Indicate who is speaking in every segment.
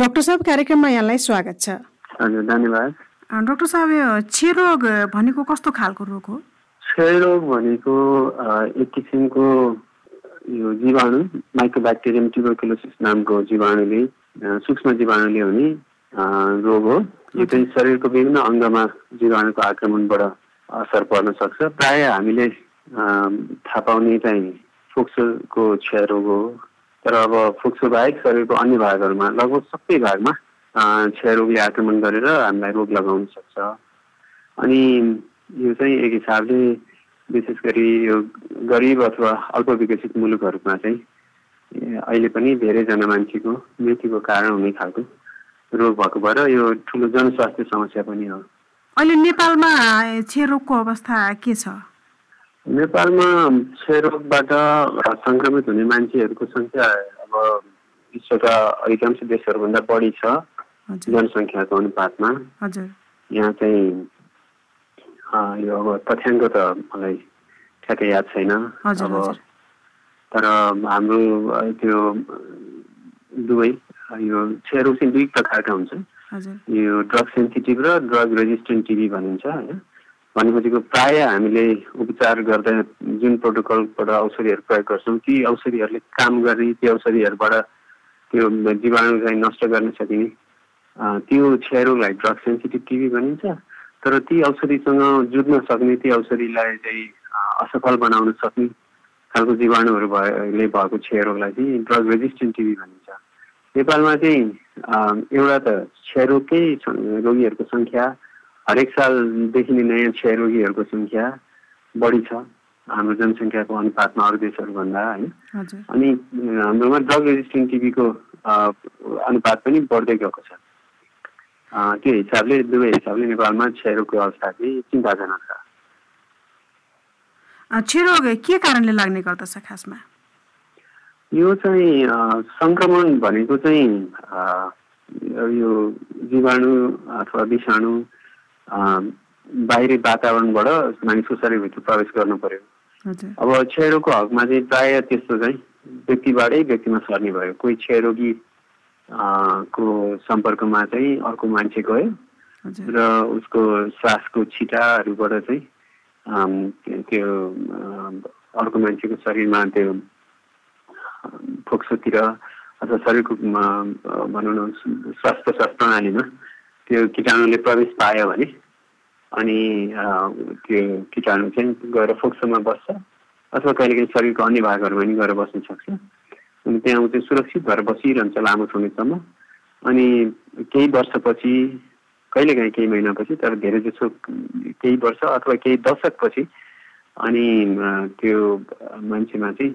Speaker 1: Doctor साहब कार्यक्रममा यहाँलाई स्वागत छ।
Speaker 2: हजुर धन्यवाद।
Speaker 1: डाक्टर साहब यो क्षयरोग भनेको कस्तो खालको रोग हो?
Speaker 2: क्षयरोग भनेको एक किसिमको यो जीवाणु माइक्रोब्याक्टेरियम ट्युबरकुलोसिस नामको जीवाणुले सूक्ष्म जीवाणुले हुने रोग हो। यो चाहिँ शरीरको विभिन्न अङ्गमा जीवाणुको आक्रमणबाट असर पर्न सक्छ। प्राय हामीले थाहा पाउने चाहिँ फोक्सोको क्षयरोग हो। तर अब फोक्सो बाहेक शरीरको अन्य भागहरूमा लगभग सबै भागमा क्षयरोगले आक्रमण गरेर हामीलाई रोग लगाउन सक्छ। अनि यो चाहिँ एक हिसाबले विशेष गरी यो गरिब अथवा अल्प विकसित मुलुकहरूमा चाहिँ अहिले पनि धेरैजना मान्छेको मृत्युको कारण हुने खालको रोग भएको भएर यो ठुलो जनस्वास्थ्य समस्या पनि हो।
Speaker 1: अहिले नेपालमा क्षयरोगको अवस्था के छ?
Speaker 2: नेपालमा क्षयरोगबाट सङ्क्रमित हुने मान्छेहरूको सङ्ख्या अब विश्वका अधिकांश देशहरूभन्दा बढी छ जनसङ्ख्याको अनुपातमा। यहाँ चाहिँ यो अब तथ्याङ्क त मलाई ठ्याक्कै याद छैन। अब तर हाम्रो त्यो दुवै यो क्षयरोग चाहिँ दुई प्रकारका हुन्छन् यो ड्रग सेन्सिटिभ र ड्रग रेजिस्टेन्ट टिभी भनिन्छ होइन? भनेपछिको प्राय हामीले उपचार गर्दा जुन प्रोटोकलबाट औषधिहरू प्रयोग गर्छौँ ती औषधिहरूले काम गर्ने ती औषधिहरूबाट त्यो जीवाणु चाहिँ नष्ट गर्न सकिने। त्यो क्षयरोगलाई ड्रग सेन्सिटिभ टिभी भनिन्छ। तर ती औषधिसँग जुझ्न सक्ने ती औषधिलाई चाहिँ असफल बनाउन सक्ने खालको जीवाणुहरू भएले भएको क्षयरोगलाई चाहिँ ड्रग रेजिस्टेन्ट टिभी भनिन्छ। नेपालमा चाहिँ एउटा त क्षयरोगकै रोगीहरूको सङ्ख्या हरेक साल देखिने नयाँ क्षयरोगीहरूको सङ्ख्या बढी छ हाम्रो जनसङ्ख्याको अनुपातमा अरू देशहरूभन्दा होइन? अनि हाम्रोमा ड्रग रेजिस्टेन्ट टिबीको अनुपात पनि बढ्दै गएको छ। त्यो हिसाबले दुवै हिसाबले नेपालमा क्षयरोगको अवस्था चाहिँ चिन्ताजनक छ।
Speaker 1: क्षयरोग के कारणले लाग्ने गर्दछ खासमा?
Speaker 2: यो चाहिँ सङ्क्रमण भनेको चाहिँ यो जीवाणु अथवा विषाणु बाहिरी वातावरणबाट मानिसको शरीरभित्र प्रवेश गर्नु पर्यो। अब क्षयरोगको हकमा चाहिँ प्राय त्यस्तो चाहिँ व्यक्तिबाटै व्यक्तिमा सर्ने भयो। कोही क्षयरोगी को सम्पर्कमा चाहिँ अर्को मान्छे गयो र उसको श्वासको छिटाहरूबाट चाहिँ त्यो अर्को मान्छेको शरीरमा त्यो फोक्सोतिर अथवा शरीरको भनौँ न स्वास्थ्य प्रश्वास प्रणालीमा त्यो किटाणुले प्रवेश पायो भने अनि त्यो किटाणु चाहिँ गएर फोक्सोमा बस्छ अथवा कहिलेकाहीँ शरीरको अन्य भागहरूमा पनि गएर बस्न सक्छ। अनि त्यहाँ चाहिँ सुरक्षित भएर बसिरहन्छ लामो समयसम्म। अनि केही वर्षपछि कहिलेकाहीँ केही महिनापछि तर धेरै जसो केही वर्ष अथवा केही दशकपछि अनि त्यो मान्छेमा चाहिँ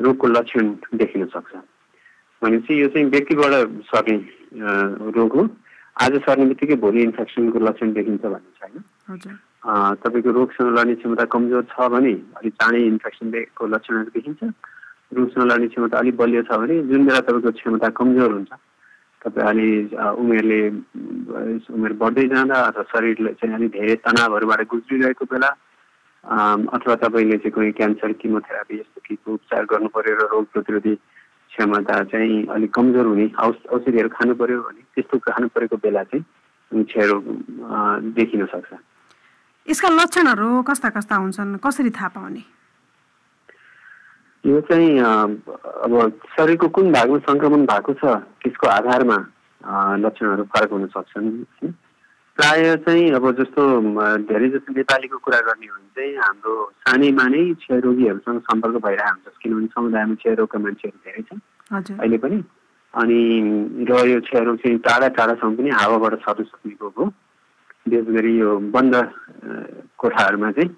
Speaker 2: रोगको लक्षण देखिन सक्छ। भनेपछि यो चाहिँ व्यक्तिबाट सर्ने रोग हो। आज सर्ने बित्तिकै भोलि इन्फेक्सनको लक्षण देखिन्छ भन्ने छैन। तपाईँको रोगसँग लड्ने क्षमता कमजोर छ भने अलिक चाँडै इन्फेक्सनको लक्षणहरू देखिन्छ। रोगसँग लड्ने क्षमता अलिक बलियो छ भने जुन बेला तपाईँको क्षमता कमजोर हुन्छ तपाईँ अलि उमेरले उमेर बढ्दै जाँदा अथवा शरीरले चाहिँ अलिक धेरै तनावहरूबाट गुज्रिरहेको बेला अथवा तपाईँले चाहिँ कुनै क्यान्सर किमोथेरापी जस्तो किको उपचार गर्नु पर्यो र रोग प्रतिरोधी क्षमता चाहिँ अलिक कमजोर हुने औषधिहरू खानु पर्यो भने त्यस्तो खानु परेको बेला चाहिँ क्षयरोग देखिन सक्छ।
Speaker 1: यसका लक्षणहरू कस्ता कस्ता हुन्छन्? कसरी थाहा पाउने?
Speaker 2: यो चाहिँ अब शरीरको कुन भागमा सङ्क्रमण भएको छ त्यसको आधारमा लक्षणहरू फरक हुन सक्छन्। प्राय चाहिँ अब जस्तो धेरै जस्तो नेपालीको कुरा गर्ने हो भने चाहिँ हाम्रो सानैमा नै क्षयरोगीहरूसँग सम्पर्क भइरहेको हुन्छ किनभने समुदायमा क्षयरोगका मान्छेहरू धेरै छन्। अहिले पनि। अनि र यो क्षयरोग चाहिँ टाढा टाढासम्म पनि हावाबाट सर्न सक्ने रोग हो। विशेष गरी यो बन्द कोठाहरूमा चाहिँ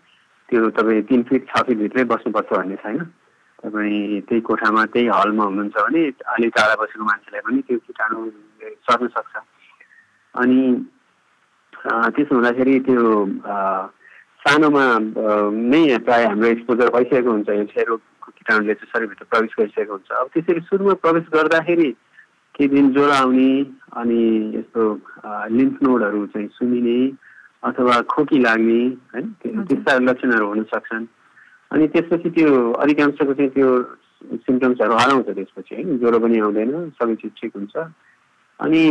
Speaker 2: त्यो तपाईँ तिन फिट छ फिटभित्रै बस्नुपर्छ भन्ने छैन। तपाईँ त्यही कोठामा त्यही हलमा हुनुहुन्छ भने अलिक टाढा बसेको मान्छेलाई पनि त्यो किटाणु सर्न सक्छ। अनि त्यसो हुँदाखेरि त्यो सानोमा नै प्रायः हाम्रो एक्सपोजर भइसकेको हुन्छ। यो क्षयरोगको किटाणुले चाहिँ शरीरभित्र प्रवेश गरिसकेको हुन्छ। अब त्यसरी सुरुमा प्रवेश गर्दाखेरि केही दिन ज्वरो आउने अनि यस्तो लिम्फ नोडहरू चाहिँ सुनिने अथवा खोकी लाग्ने होइन त्यस्ता लक्षणहरू हुन सक्छन्। अनि त्यसपछि त्यो अधिकांशको चाहिँ त्यो सिम्टम्सहरू हराउँछ त्यसपछि होइन ज्वरो पनि आउँदैन सबै चिज ठिक हुन्छ। अनि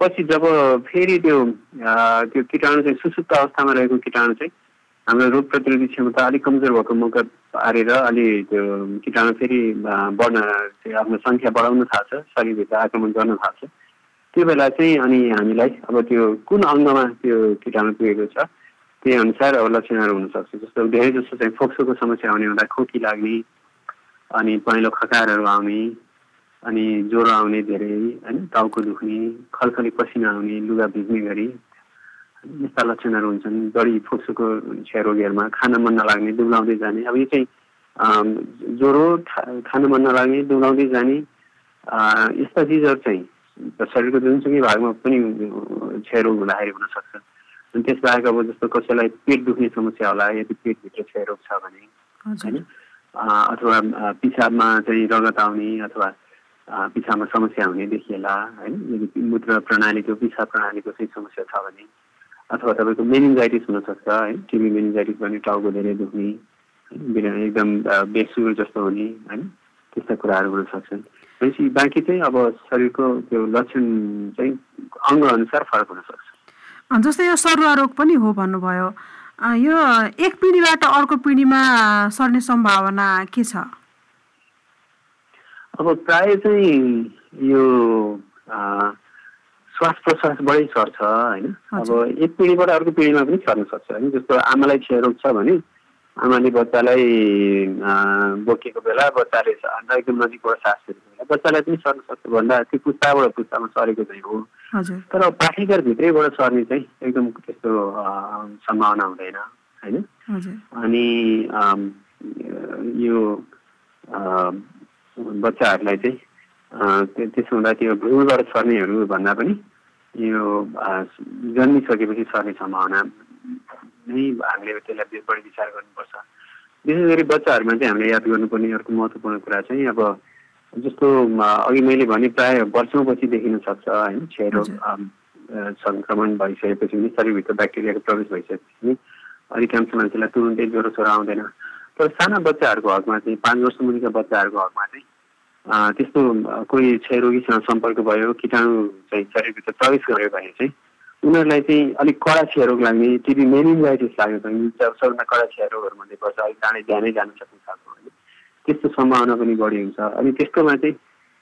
Speaker 2: पछि जब फेरि त्यो त्यो किटाणु चाहिँ सुसुप्त अवस्थामा रहेको किटाणु चाहिँ हाम्रो रोग प्रतिरोधी क्षमता अलिक कमजोर भएको मौका पारेर अलि त्यो किटाणु फेरि बढ्न आफ्नो सङ्ख्या बढाउन थाल्छ शरीरभित्र आक्रमण गर्न थाल्छ। त्यो बेला चाहिँ अनि हामीलाई अब त्यो कुन अङ्गमा त्यो किटाणु पुगेको छ त्यही अनुसार अब लक्षणहरू हुनसक्छ जस्तो धेरै जस्तो चाहिँ फोक्सोको समस्या हुने हुँदा खोकी लाग्ने अनि पहेँलो खकारहरू आउने अनि ज्वरो आउने धेरै होइन टाउको दुख्ने खलखली पसिना आउने लुगा भिज्ने गरी यस्ता लक्षणहरू हुन्छन्। बढी फोक्सोको क्षयरोगीहरूमा खान मन नलाग्ने दुब्लाउँदै जाने। अब यो चाहिँ ज्वरो खान मन नलाग्ने दुब्लाउँदै जाने यस्ता चिजहरू चाहिँ शरीरको जुनसुकै भागमा पनि क्षयरोग हुँदाखेरि हुनसक्छ अनि त्यसबाहेक अब जस्तो कसैलाई पेट दुख्ने समस्या होला यदि पेटभित्र क्षयरोग छ भने होइन अथवा पिसाबमा चाहिँ रगत आउने अथवा पिसाबमा समस्या हुने देखिएला होइन यदि मूत्र प्रणालीको पिसाब प्रणालीको चाहिँ समस्या छ भने अथवा तपाईँको मेनिन्जाइटिस हुनसक्छ है टिबी मेनिन्जाइटिस भने टाउको धेरै दुख्ने एकदम बेसुर जस्तो हुने होइन त्यस्ता कुराहरू हुन सक्छन् भनेपछि बाँकी चाहिँ अब शरीरको त्यो लक्षण चाहिँ अङ्ग अनुसार फरक हुनसक्छ।
Speaker 1: जस्तै यो सरुवा रोग पनि हो भन्नुभयो। यो एक पिँढीबाट अर्को पिँढीमा सर्ने सम्भावना के छ?
Speaker 2: अब प्राय चाहिँ यो श्वास प्रश्वासबाटै सर्छ होइन? अब एक पिँढीबाट अर्को पिँढीमा पनि सर्न सक्छ होइन? जस्तो आमालाई क्षयरोग छ भने आमाले बच्चालाई बोकेको बेला बच्चाले एकदम नजिकबाट सास फेरेको बेला बच्चालाई पनि सर्न सक्छ भन्दा त्यो पुस्ताबाट पुस्तामा सरेको चाहिँ हो। तर पाठेघरभित्रैबाट सर्ने चाहिँ एकदम त्यस्तो सम्भावना हुँदैन होइन? अनि यो बच्चाहरूलाई चाहिँ त्यसो हुँदा त्यो भ्रूणबाट सर्नेहरू भन्दा पनि यो जन्मिसकेपछि सर्ने सम्भावना नै हामीले त्यसलाई बढी विचार गर्नुपर्छ। विशेष गरी बच्चाहरूमा चाहिँ हामीले याद गर्नुपर्ने अर्को महत्त्वपूर्ण कुरा चाहिँ अब जस्तो अघि मैले भने प्राय वर्षौँपछि देखिन सक्छ होइन? क्षयरोग सङ्क्रमण भइसकेपछि पनि शरीरभित्र ब्याक्टेरियाको प्रवेश भइसकेपछि पनि अधिकांश मान्छेलाई तुरुन्तै ज्वरो सोरो आउँदैन। तर साना बच्चाहरूको हकमा चाहिँ पाँच वर्ष मुनिका बच्चाहरूको हकमा चाहिँ त्यस्तो कोही क्षयरोगीसँग सम्पर्क भयो किटाणु चाहिँ शरीरभित्र प्रवेश गर्यो भने चाहिँ उनीहरूलाई चाहिँ अलिक कडा क्षयरोग लाग्ने टिबी मेनिन्जाइटिस लाग्यो भने सबभन्दा कडा क्षयरोगहरूमध्ये पर्छ अलिक चाँडै ज्यानै जान सक्ने खालको त्यस्तो सम्भावना पनि बढी हुन्छ। अनि त्यस्तोमा चाहिँ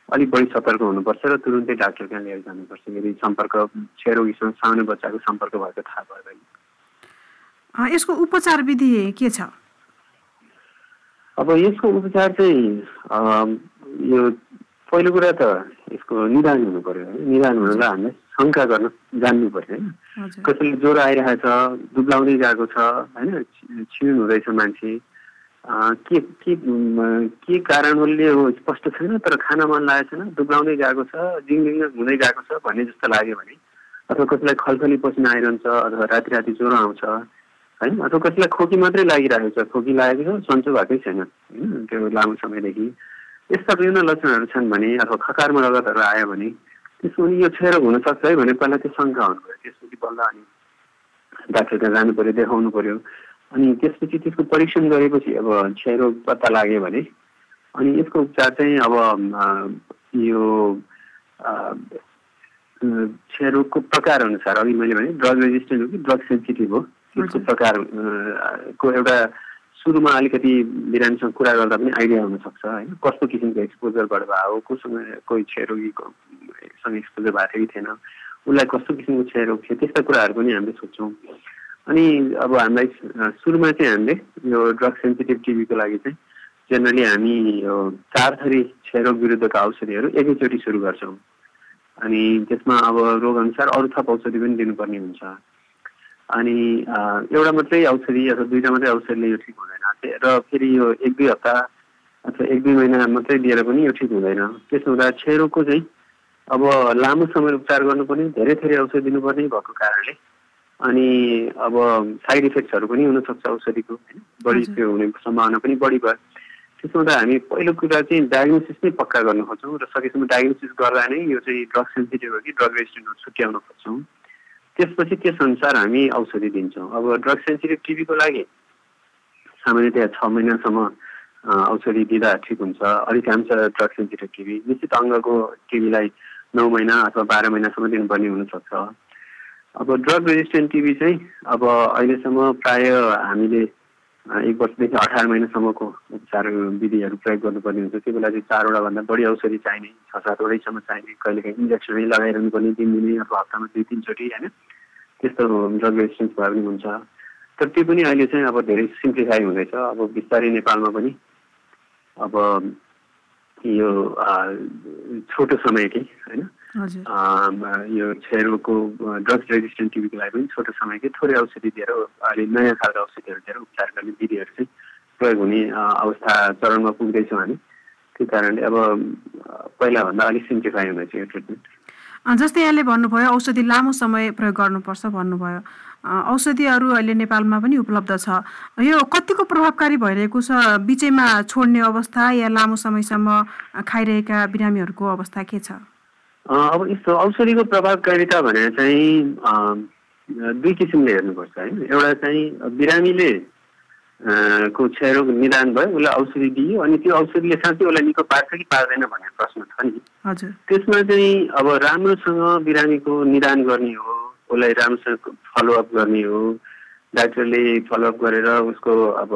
Speaker 2: अलिक बढी सतर्क हुनुपर्छ र तुरुन्तै डाक्टर कहाँ लिएर जानुपर्छ। यदि सम्पर्क क्षयरोगीसँग सानो बच्चाको सम्पर्क भएको थाहा भयो भने।
Speaker 1: यसको उपचार विधि के छ?
Speaker 2: अब यसको उपचार चाहिँ यो पहिलो कुरा त यसको निदान हुनु पर्यो है। निदान हुनलाई हामीले शङ्का गर्न जान्नु पर्यो होइन। कसैले ज्वरो आइरहेको छ दुब्लाउँदै गएको छ होइन छिर्नु हुँदैछ मान्छे। के के के कारणले हो स्पष्ट छैन तर खान मन लागेको छैन दुब्लाउँदै गएको छ जिङ हुँदै गएको छ भन्ने जस्तो लाग्यो भने अथवा कसैलाई खलखली पसिना आइरहन्छ अथवा राति राति ज्वरो आउँछ होइन? अथवा कसैलाई खोकी मात्रै लागिरहेको छ खोकी लागेको छ सन्चो भएकै छैन। होइन? त्यो लामो समयदेखि यस्ता विभिन्न लक्षणहरू छन् भने अथवा खकारमा रगतहरू आयो भने त्यसो भने यो क्षयरोग हुनसक्छ है भने पहिला त्यो शङ्का हुनु पऱ्यो। त्यसपछि बल्ल अनि डाक्टर कहाँ जानु पऱ्यो देखाउनु पऱ्यो। अनि त्यसपछि त्यसको परीक्षण गरेपछि अब क्षयरोग पत्ता लाग्यो भने अनि यसको उपचार चाहिँ अब यो क्षयरोगको प्रकार अनुसार अघि मैले भने ड्रग रेजिस्टेन्ट हो कि ड्रग सेन्सिटिभ हो? त्यसको प्रकारको एउटा सुरुमा अलिकति बिरामीसँग कुरा गर्दा पनि आइडिया हुनसक्छ होइन? कस्तो किसिमको एक्सपोजरबाट भयो कोसँग कोही क्षयरोगीसँग एक्सपोजर भएको थियो कि थिएन उसलाई कस्तो किसिमको क्षयरोग थियो त्यस्ता कुराहरू पनि हामीले सोध्छौँ अनि अब हामीलाई सुरुमा चाहिँ हामीले यो ड्रग सेन्सिटिभ टिभीको लागि चाहिँ जेनरली हामी यो चार थरी क्षयरोग विरुद्धको औषधिहरू एकैचोटि सुरु गर्छौँ। अनि त्यसमा अब रोग अनुसार अरू थप औषधि पनि दिनुपर्ने हुन्छ। अनि एउटा मात्रै औषधि अथवा दुईवटा मात्रै औषधिले यो ठिक हुँदैन। र फेरि यो एक दुई हप्ता अथवा एक दुई महिना मात्रै दिएर पनि यो ठिक हुँदैन। त्यसो हुँदा क्षयरोगको चाहिँ अब लामो समय उपचार गर्नुपर्ने धेरै धेरै औषधि दिनुपर्ने भएको कारणले अनि अब साइड इफेक्ट्सहरू पनि हुनसक्छ औषधिको होइन? बढी त्यो हुने सम्भावना पनि बढी भयो। त्यसो हुँदा हामी पहिलो कुरा चाहिँ डायग्नोसिस नै पक्का गर्न खोज्छौँ र सकेसम्म डायग्नोसिस गर्दा नै यो चाहिँ ड्रग सेन्सिटिभ हो कि ड्रग रेजिस्टेन्ट हो छुट्याउन खोज्छौँ। त्यसपछि त्यसअनुसार हामी औषधि दिन्छौँ। अब ड्रग सेन्सिटिभ टिबीको लागि सामान्यतया छ महिनासम्म औषधि दिँदा ठिक हुन्छ। अधिकांश ड्रग सेन्सिटिभ टिबी निश्चित अङ्गको टिबीलाई नौ महिना अथवा बाह्र महिनासम्म दिनुपर्ने हुनसक्छ। अब ड्रग रेजिस्टेन्ट टिबी चाहिँ अब अहिलेसम्म प्राय हामीले एक वर्षदेखि अठार महिनासम्मको उपचार विधिहरू प्रयोग गर्नुपर्ने हुन्छ। त्यो बेला चाहिँ चारवटाभन्दा बढी औषधि चाहिने छ सातवटैसम्म चाहिने कहिलेकाहीँ इन्जेक्सनै लगाइरहनु पर्ने दिन दिने अथवा हप्तामा दुई तिनचोटि होइन? त्यस्तो ड्रग रेजिस्टेन्स भए पनि हुन्छ। तर त्यो पनि अहिले चाहिँ अब धेरै सिम्प्लिफाई हुँदैछ। अब बिस्तारै नेपालमा पनि अब यो छोटो समयकै होइन? यो क्षयरोगको ड्रग्स रेजिस्टेन्ट टिभीको लागि पनि छोटो समयकै थोरै औषधि दिएर अहिले नयाँ खालको औषधिहरू दिएर उपचार गर्ने विधिहरू चाहिँ प्रयोग हुने अवस्था चरणमा पुग्दैछौँ हामी। त्यो कारणले अब पहिलाभन्दा अलिक सिम्प्लिफाई हुँदैछ यो ट्रिटमेन्ट।
Speaker 1: जस्तै यहाँले भन्नुभयो औषधि लामो समय प्रयोग गर्नुपर्छ भन्नुभयो। औषधिहरू अहिले नेपालमा पनि उपलब्ध छ। यो कतिको प्रभावकारी भइरहेको छ? बिचैमा छोड्ने अवस्था या लामो समयसम्म खाइरहेका बिरामीहरूको अवस्था के छ?
Speaker 2: अब यस्तो औषधिको प्रभावकारिता भने चाहिँ दुई किसिमले हेर्नुपर्छ होइन एउटा चाहिँ बिरामीले को क्षयरोग निदान भयो उसलाई औषधि दियो अनि त्यो औषधिले साँच्चै उसलाई निको पार्छ कि पार्दैन भन्ने प्रश्न छ नि। त्यसमा चाहिँ अब राम्रोसँग बिरामीको निदान गर्ने हो उसलाई राम्रोसँग फलोअप गर्ने हो डाक्टरले फलोअप गरेर उसको अब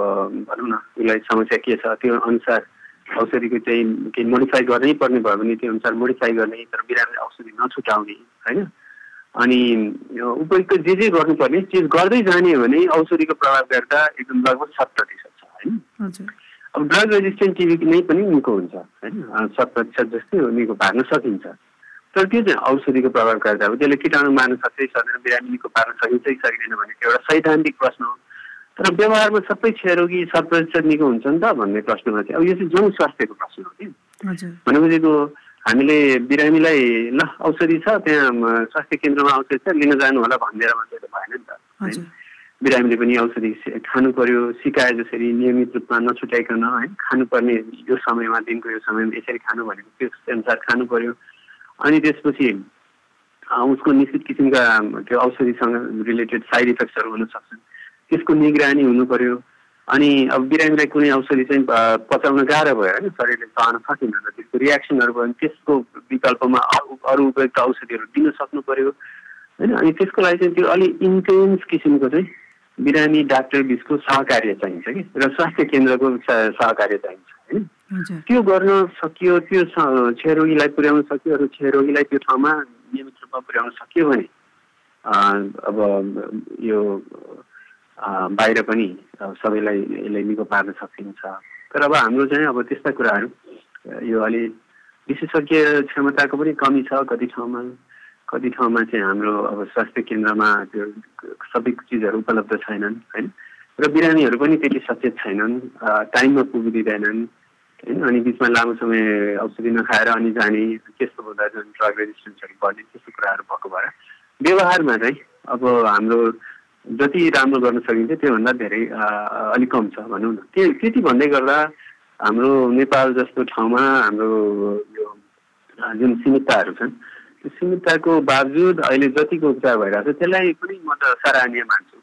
Speaker 2: भनौँ न उसलाई समस्या के छ त्यो अनुसार औषधिको चाहिँ केही मोडिफाई गर्नै पर्ने भयो भने त्यो अनुसार मोडिफाई गर्ने तर बिरामीले औषधि नछुटाउने होइन? अनि उपयुक्त जे जे गर्नुपर्ने चिज गर्दै जाने हो भने औषधिको प्रभावकारिता एकदम लगभग शत प्रतिशत छ होइन? अब ड्रग रेजिस्टेन्ट टिबी नै पनि निको हुन्छ होइन? शत प्रतिशत जस्तै निको पार्न सकिन्छ। तर त्यो चाहिँ औषधिको प्रभावकारिता हो त्यसले किटाणु मार्न सक्छ सक्दैन बिरामीको पार्न सकिन्छ कि सकिँदैन भने एउटा सैद्धान्तिक प्रश्न हो। तर व्यवहारमा सबै क्षयरोगी प्रतिशत निको हुन्छ नि त भन्ने प्रश्नमा चाहिँ। अब यो चाहिँ जन स्वास्थ्यको प्रश्न हो कि? भनेपछि हामीले बिरामीलाई ल औषधि छ त्यहाँ स्वास्थ्य केन्द्रमा औषधि छ लिन जानु होला भनिदिएर मात्रै त भएन नि त। बिरामीले पनि औषधि खानु पर्यो सिकाए जसरी नियमित रूपमा नछुट्याइकन है? खानुपर्ने यो समयमा दिनको यो समयमा यसरी खानु भनेको त्यो अनुसार खानु पर्यो। अनि त्यसपछि उसको निश्चित किसिमका त्यो औषधिसँग रिलेटेड साइड इफेक्ट्सहरू हुन सक्छन्। त्यसको निगरानी हुनु पर्यो। अनि अब बिरामीलाई कुनै औषधि चाहिँ पचाउन गाह्रो भयो होइन? शरीरले सहन सकिँदैन त्यसको रियाक्सनहरू भयो भने त्यसको विकल्पमा अरू उपयुक्त औषधिहरू दिन सक्नु पर्यो। होइन? अनि त्यसको लागि चाहिँ त्यो अलिक इन्टेन्स किसिमको चाहिँ बिरामी डाक्टर बिचको सहकार्य चाहिन्छ कि? र स्वास्थ्य केन्द्रको सहकार्य चाहिन्छ होइन? त्यो गर्न सकियो त्यो क्षयरोगीलाई पुर्याउन सक्यो अरू क्षयरोगीलाई त्यो ठाउँमा नियमित रूपमा पुर्याउन सक्यो भने अब यो बाहिर पनि सबैलाई यसले निको पार्न सकिन्छ। तर अब हाम्रो चाहिँ अब त्यस्ता कुराहरू यो अलि विशेषज्ञ क्षमताको पनि कमी छ कति ठाउँमा। कति ठाउँमा चाहिँ हाम्रो अब स्वास्थ्य केन्द्रमा त्यो सबै चिजहरू उपलब्ध छैनन् होइन? र बिरामीहरू पनि त्यति सचेत छैनन् टाइममा पुगिदिँदैनन् होइन? अनि बिचमा लामो समय औषधि नखाएर अनि जाने त्यस्तो हुँदा जुन ड्रग रेजिस्टेन्सहरू बढ्ने त्यस्तो कुराहरू भएको भएर व्यवहारमा चाहिँ अब हाम्रो जति राम्रो गर्न सकिन्छ त्योभन्दा धेरै अलिक कम छ भनौँ न। त्यो त्यति भन्दै गर्दा हाम्रो नेपाल जस्तो ठाउँमा हाम्रो यो जुन सीमितताहरू छन् त्यो सीमितताको बावजुद अहिले जतिको उपचार भइरहेको छ त्यसलाई पनि म त सराहनीय मान्छु।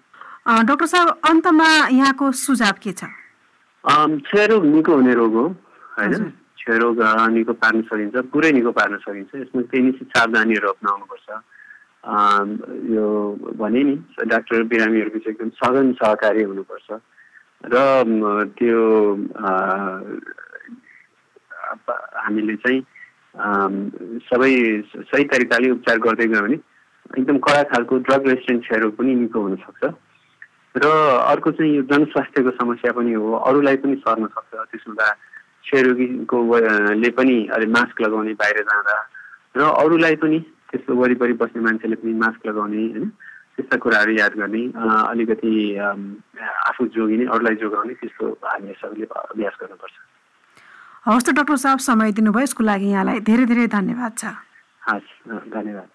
Speaker 1: डाक्टर साहब अन्तमा यहाँको सुझाव के छ?
Speaker 2: क्षयरोग निको हुने रोग हो होइन? क्षयरोग निको पार्न सकिन्छ पुरै निको पार्न सकिन्छ। यसमा केही निश्चित सावधानीहरू अप्नाउनुपर्छ। यो भने नि डाक्टर बिरामीहरू बिच एकदम सघन सहकारी हुनुपर्छ। र त्यो हामीले चाहिँ सबै सही तरिकाले उपचार गर्दै गयो भने एकदम कडा खालको ड्रग रेसिस्टेन्ट क्षयरोग पनि निको हुनसक्छ। र अर्को चाहिँ यो जनस्वास्थ्यको समस्या पनि हो अरूलाई पनि सर्न सक्छ। त्यसो हुँदा क्षयरोगीको ले पनि अहिले मास्क लगाउने बाहिर जाँदा। र अरूलाई पनि त्यस्तो वरिपरि बस्ने मान्छेले पनि मास्क लगाउने होइन? त्यस्ता कुराहरू याद गर्ने अलिकति आफू जोगिने अरूलाई जोगाउने त्यस्तो हामी सबैले अभ्यास गर्नुपर्छ।
Speaker 1: हवस् त डक्टर साहब समय दिनुभयो। यसको लागि यहाँलाई धेरै धेरै धन्यवाद छ।
Speaker 2: हस् धन्यवाद।